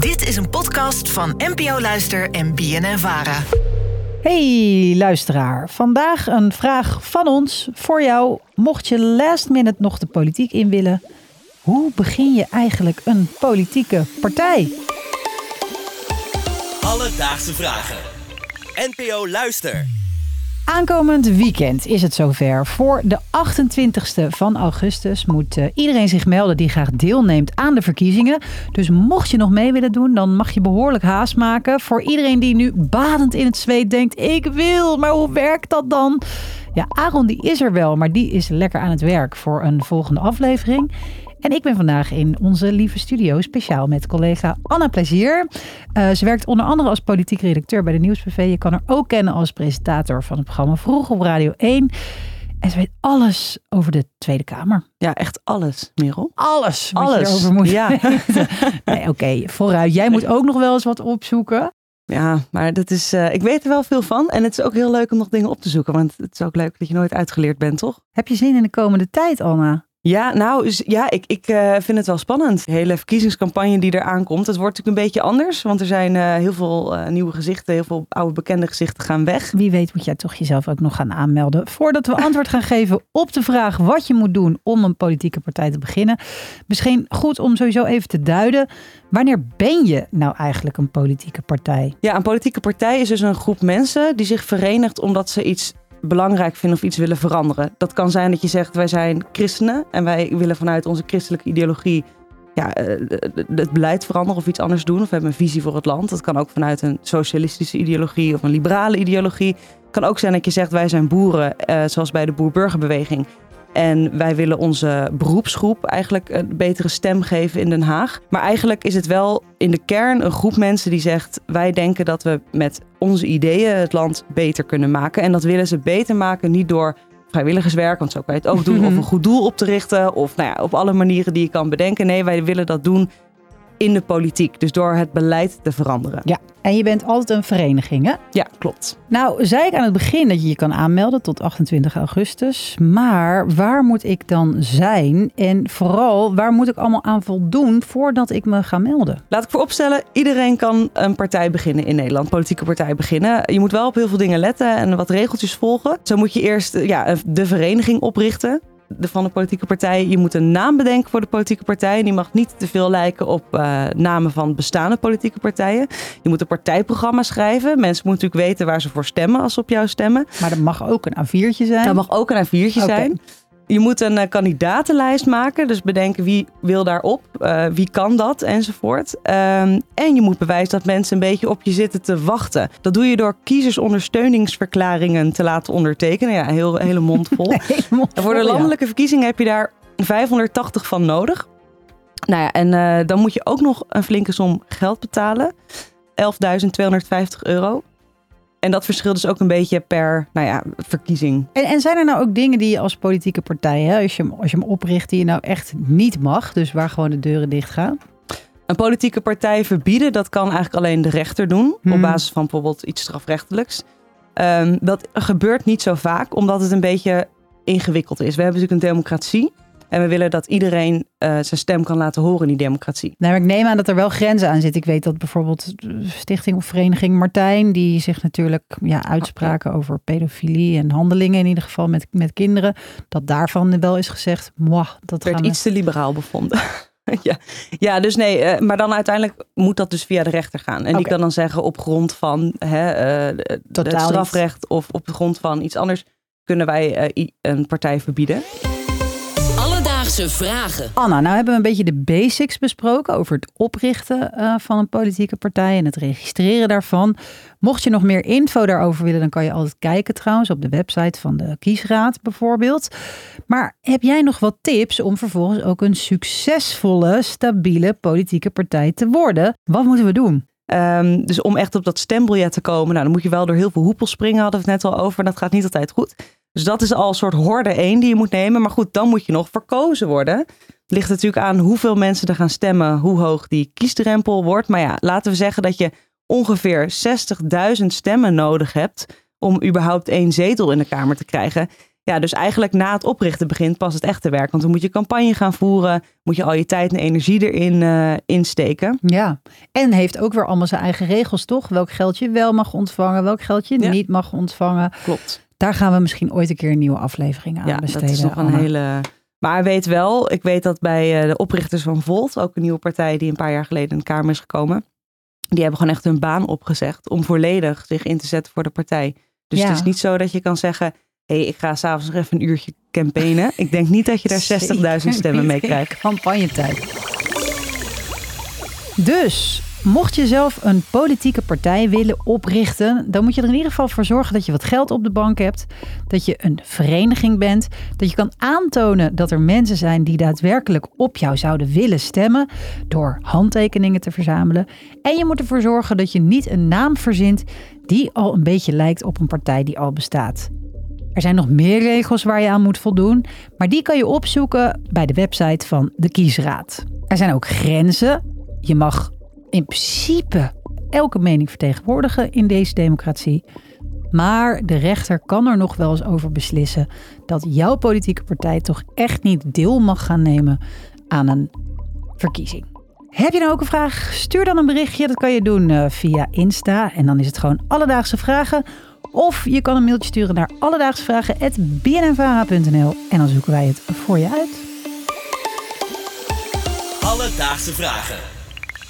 Dit is een podcast van NPO Luister en BNN Vara. Hey luisteraar, vandaag een vraag van ons voor jou. Mocht je last minute nog de politiek in willen, hoe begin je eigenlijk een politieke partij? Alledaagse vragen. NPO Luister. Aankomend weekend is het zover. Voor de 28e van augustus moet eh, iedereen zich melden die graag deelneemt aan de verkiezingen. Dus mocht je nog mee willen doen, dan mag je behoorlijk haast maken. Voor iedereen die nu badend in het zweet denkt, ik wil, maar hoe werkt dat dan? Ja, Aaron die is er wel, maar die is lekker aan het werk voor een volgende aflevering. En ik ben vandaag in onze lieve studio speciaal met collega Anna Plezier. Uh, ze werkt onder andere als politiek redacteur bij de Nieuwsbv. Je kan haar ook kennen als presentator van het programma Vroeg op Radio 1. En ze weet alles over de Tweede Kamer. Ja, echt alles, Merel. Alles Alles. je erover moet Ja. nee, Oké, vooruit. Jij moet ook nog wel eens wat opzoeken. Ja, maar dat is, eh, ik weet er wel veel van. En het is ook heel leuk om nog dingen op te zoeken. Want het is ook leuk dat je nooit uitgeleerd bent, toch? Heb je zin in de komende tijd, Anna? Ja, nou, ja, ik, ik eh, vind het wel spannend. De hele verkiezingscampagne die eraan komt. Het wordt natuurlijk een beetje anders. Want er zijn eh, heel veel eh, nieuwe gezichten. Heel veel oude bekende gezichten gaan weg. Wie weet moet jij toch jezelf ook nog gaan aanmelden. Voordat we antwoord gaan geven op de vraag wat je moet doen om een politieke partij te beginnen. Misschien goed om sowieso even te duiden. Wanneer ben je nou eigenlijk een politieke partij? Ja, een politieke partij is dus een groep mensen die zich verenigt omdat ze iets belangrijk vinden of iets willen veranderen. Dat kan zijn dat je zegt wij zijn christenen en wij willen vanuit onze christelijke ideologie ja, eh, het beleid veranderen of iets anders doen. Of we hebben een visie voor het land. Dat kan ook vanuit een socialistische ideologie of een liberale ideologie. Het kan ook zijn dat je zegt wij zijn boeren, eh, zoals bij de boer-burgerbeweging. En wij willen onze beroepsgroep eigenlijk een betere stem geven in Den Haag. Maar eigenlijk is het wel in de kern een groep mensen die zegt: wij denken dat we met onze ideeën het land beter kunnen maken. En dat willen ze beter maken niet door vrijwilligerswerk, want zo kan je het ook doen, of een goed doel op te richten, of nou ja, op alle manieren die je kan bedenken. Nee, wij willen dat doen in de politiek. Dus door het beleid te veranderen. Ja, en je bent altijd een vereniging, hè? Ja, klopt. Nou, zei ik aan het begin dat je je kan aanmelden tot 28 augustus. Maar waar moet ik dan zijn? En vooral, waar moet ik allemaal aan voldoen voordat ik me ga melden? Laat ik vooropstellen, iedereen kan een partij beginnen in Nederland, politieke partij beginnen. Je moet wel op heel veel dingen letten en wat regeltjes volgen. Zo moet je eerst ja, de vereniging oprichten de- van de politieke partij. Je moet een naam bedenken voor de politieke partij. Die mag niet te veel lijken op eh, namen van bestaande politieke partijen. Je moet een partijprogramma schrijven. Mensen moeten natuurlijk weten waar ze voor stemmen als ze op jou stemmen. Maar dat mag ook een A4'tje zijn. Dat mag ook een A4'tje Oké. zijn. Je moet een eh, kandidatenlijst maken. Dus bedenken wie wil daarop, eh, wie kan dat enzovoort. Ehm, en je moet bewijzen dat mensen een beetje op je zitten te wachten. Dat doe je door kiezersondersteuningsverklaringen te laten ondertekenen. Ja, heel, hele mond vol. Voor de ja. landelijke verkiezingen heb je daar 580 van nodig. Nou ja, en eh, dan moet je ook nog een flinke som geld betalen. 11.250 euro. En dat verschilt dus ook een beetje per nou ja, verkiezing. En, en zijn er nou ook dingen die je als politieke partij, hè, als, je, hem- als je hem opricht, die je nou echt niet mag? Dus waar gewoon de deuren dicht gaan? Een politieke partij verbieden, dat kan eigenlijk alleen de rechter doen. Hmm. Op basis van bijvoorbeeld iets strafrechtelijks. Ehm, dat gebeurt niet zo vaak, omdat het een beetje ingewikkeld is. We hebben natuurlijk een democratie. En we willen dat iedereen eh, zijn stem kan laten horen in die democratie. Nee, maar ik neem aan dat er wel grenzen aan zitten. Ik weet dat bijvoorbeeld de Stichting of Vereniging Martijn, die zich natuurlijk ja, uitspraken over pedofilie en handelingen in ieder geval met, met kinderen, dat daarvan wel is gezegd, mwah, dat Het werd we... iets te liberaal bevonden. ja. ja, dus nee, eh, maar dan uiteindelijk moet dat dus via de rechter gaan. En die kan dan zeggen op grond van hè, eh, het strafrecht of op grond van iets anders kunnen wij een partij verbieden. Vragen. Anna, nou hebben we een beetje de basics besproken over het oprichten eh, van een politieke partij en het registreren daarvan. Mocht je nog meer info daarover willen, dan kan je altijd kijken trouwens op de website van de kiesraad bijvoorbeeld. Maar heb jij nog wat tips om vervolgens ook een succesvolle, stabiele politieke partij te worden? Wat moeten we doen? Ehm, dus om echt op dat stembiljet te komen, nou, dan moet je wel door heel veel hoepels springen, hadden we het net al over. En dat gaat niet altijd goed. Dus dat is al een soort horde één die je moet nemen. Maar goed, dan moet je nog verkozen worden. Het ligt natuurlijk aan hoeveel mensen er gaan stemmen, hoe hoog die kiesdrempel wordt. Maar ja, laten we zeggen dat je ongeveer 60.000 stemmen nodig hebt om überhaupt één zetel in de Kamer te krijgen. Ja, dus eigenlijk na het oprichten begint pas het echte werk. Want dan moet je campagne gaan voeren, moet je al je tijd en energie erin uh, insteken. Ja, en heeft ook weer allemaal zijn eigen regels, toch? Welk geld je wel mag ontvangen, welk geld je niet mag ontvangen. Klopt. Daar gaan we misschien ooit een keer een nieuwe aflevering aan ja, besteden. dat is nog een hele... Maar weet wel, ik weet dat bij eh, de oprichters van Volt, ook een nieuwe partij die een paar jaar geleden in de Kamer is gekomen, die hebben gewoon echt hun baan opgezegd om volledig zich in te zetten voor de partij. Dus het is niet zo dat je kan zeggen, hé, hey, ik ga s'avonds nog even een uurtje campaignen. Ik denk niet dat je daar 60.000 stemmen mee krijgt. Campagnetijd. Dus Mocht je zelf een politieke partij willen oprichten, dan moet je er in ieder geval voor zorgen dat je wat geld op de bank hebt, dat je een vereniging bent, dat je kan aantonen dat er mensen zijn die daadwerkelijk op jou zouden willen stemmen door handtekeningen te verzamelen. En je moet ervoor zorgen dat je niet een naam verzint die al een beetje lijkt op een partij die al bestaat. Er zijn nog meer regels waar je aan moet voldoen, maar die kan je opzoeken bij de website van de Kiesraad. Er zijn ook grenzen. Je mag in principe elke mening vertegenwoordigen in deze democratie. Maar de rechter kan er nog wel eens over beslissen dat jouw politieke partij toch echt niet deel mag gaan nemen aan een verkiezing. Heb je nou ook een vraag? Stuur dan een berichtje. Dat kan je doen uh, via Insta. En dan is het gewoon Alledaagse Vragen. Of je kan een mailtje sturen naar alledaagsvragen.bnnvara.nl en dan zoeken wij het voor je uit. Alledaagse Vragen.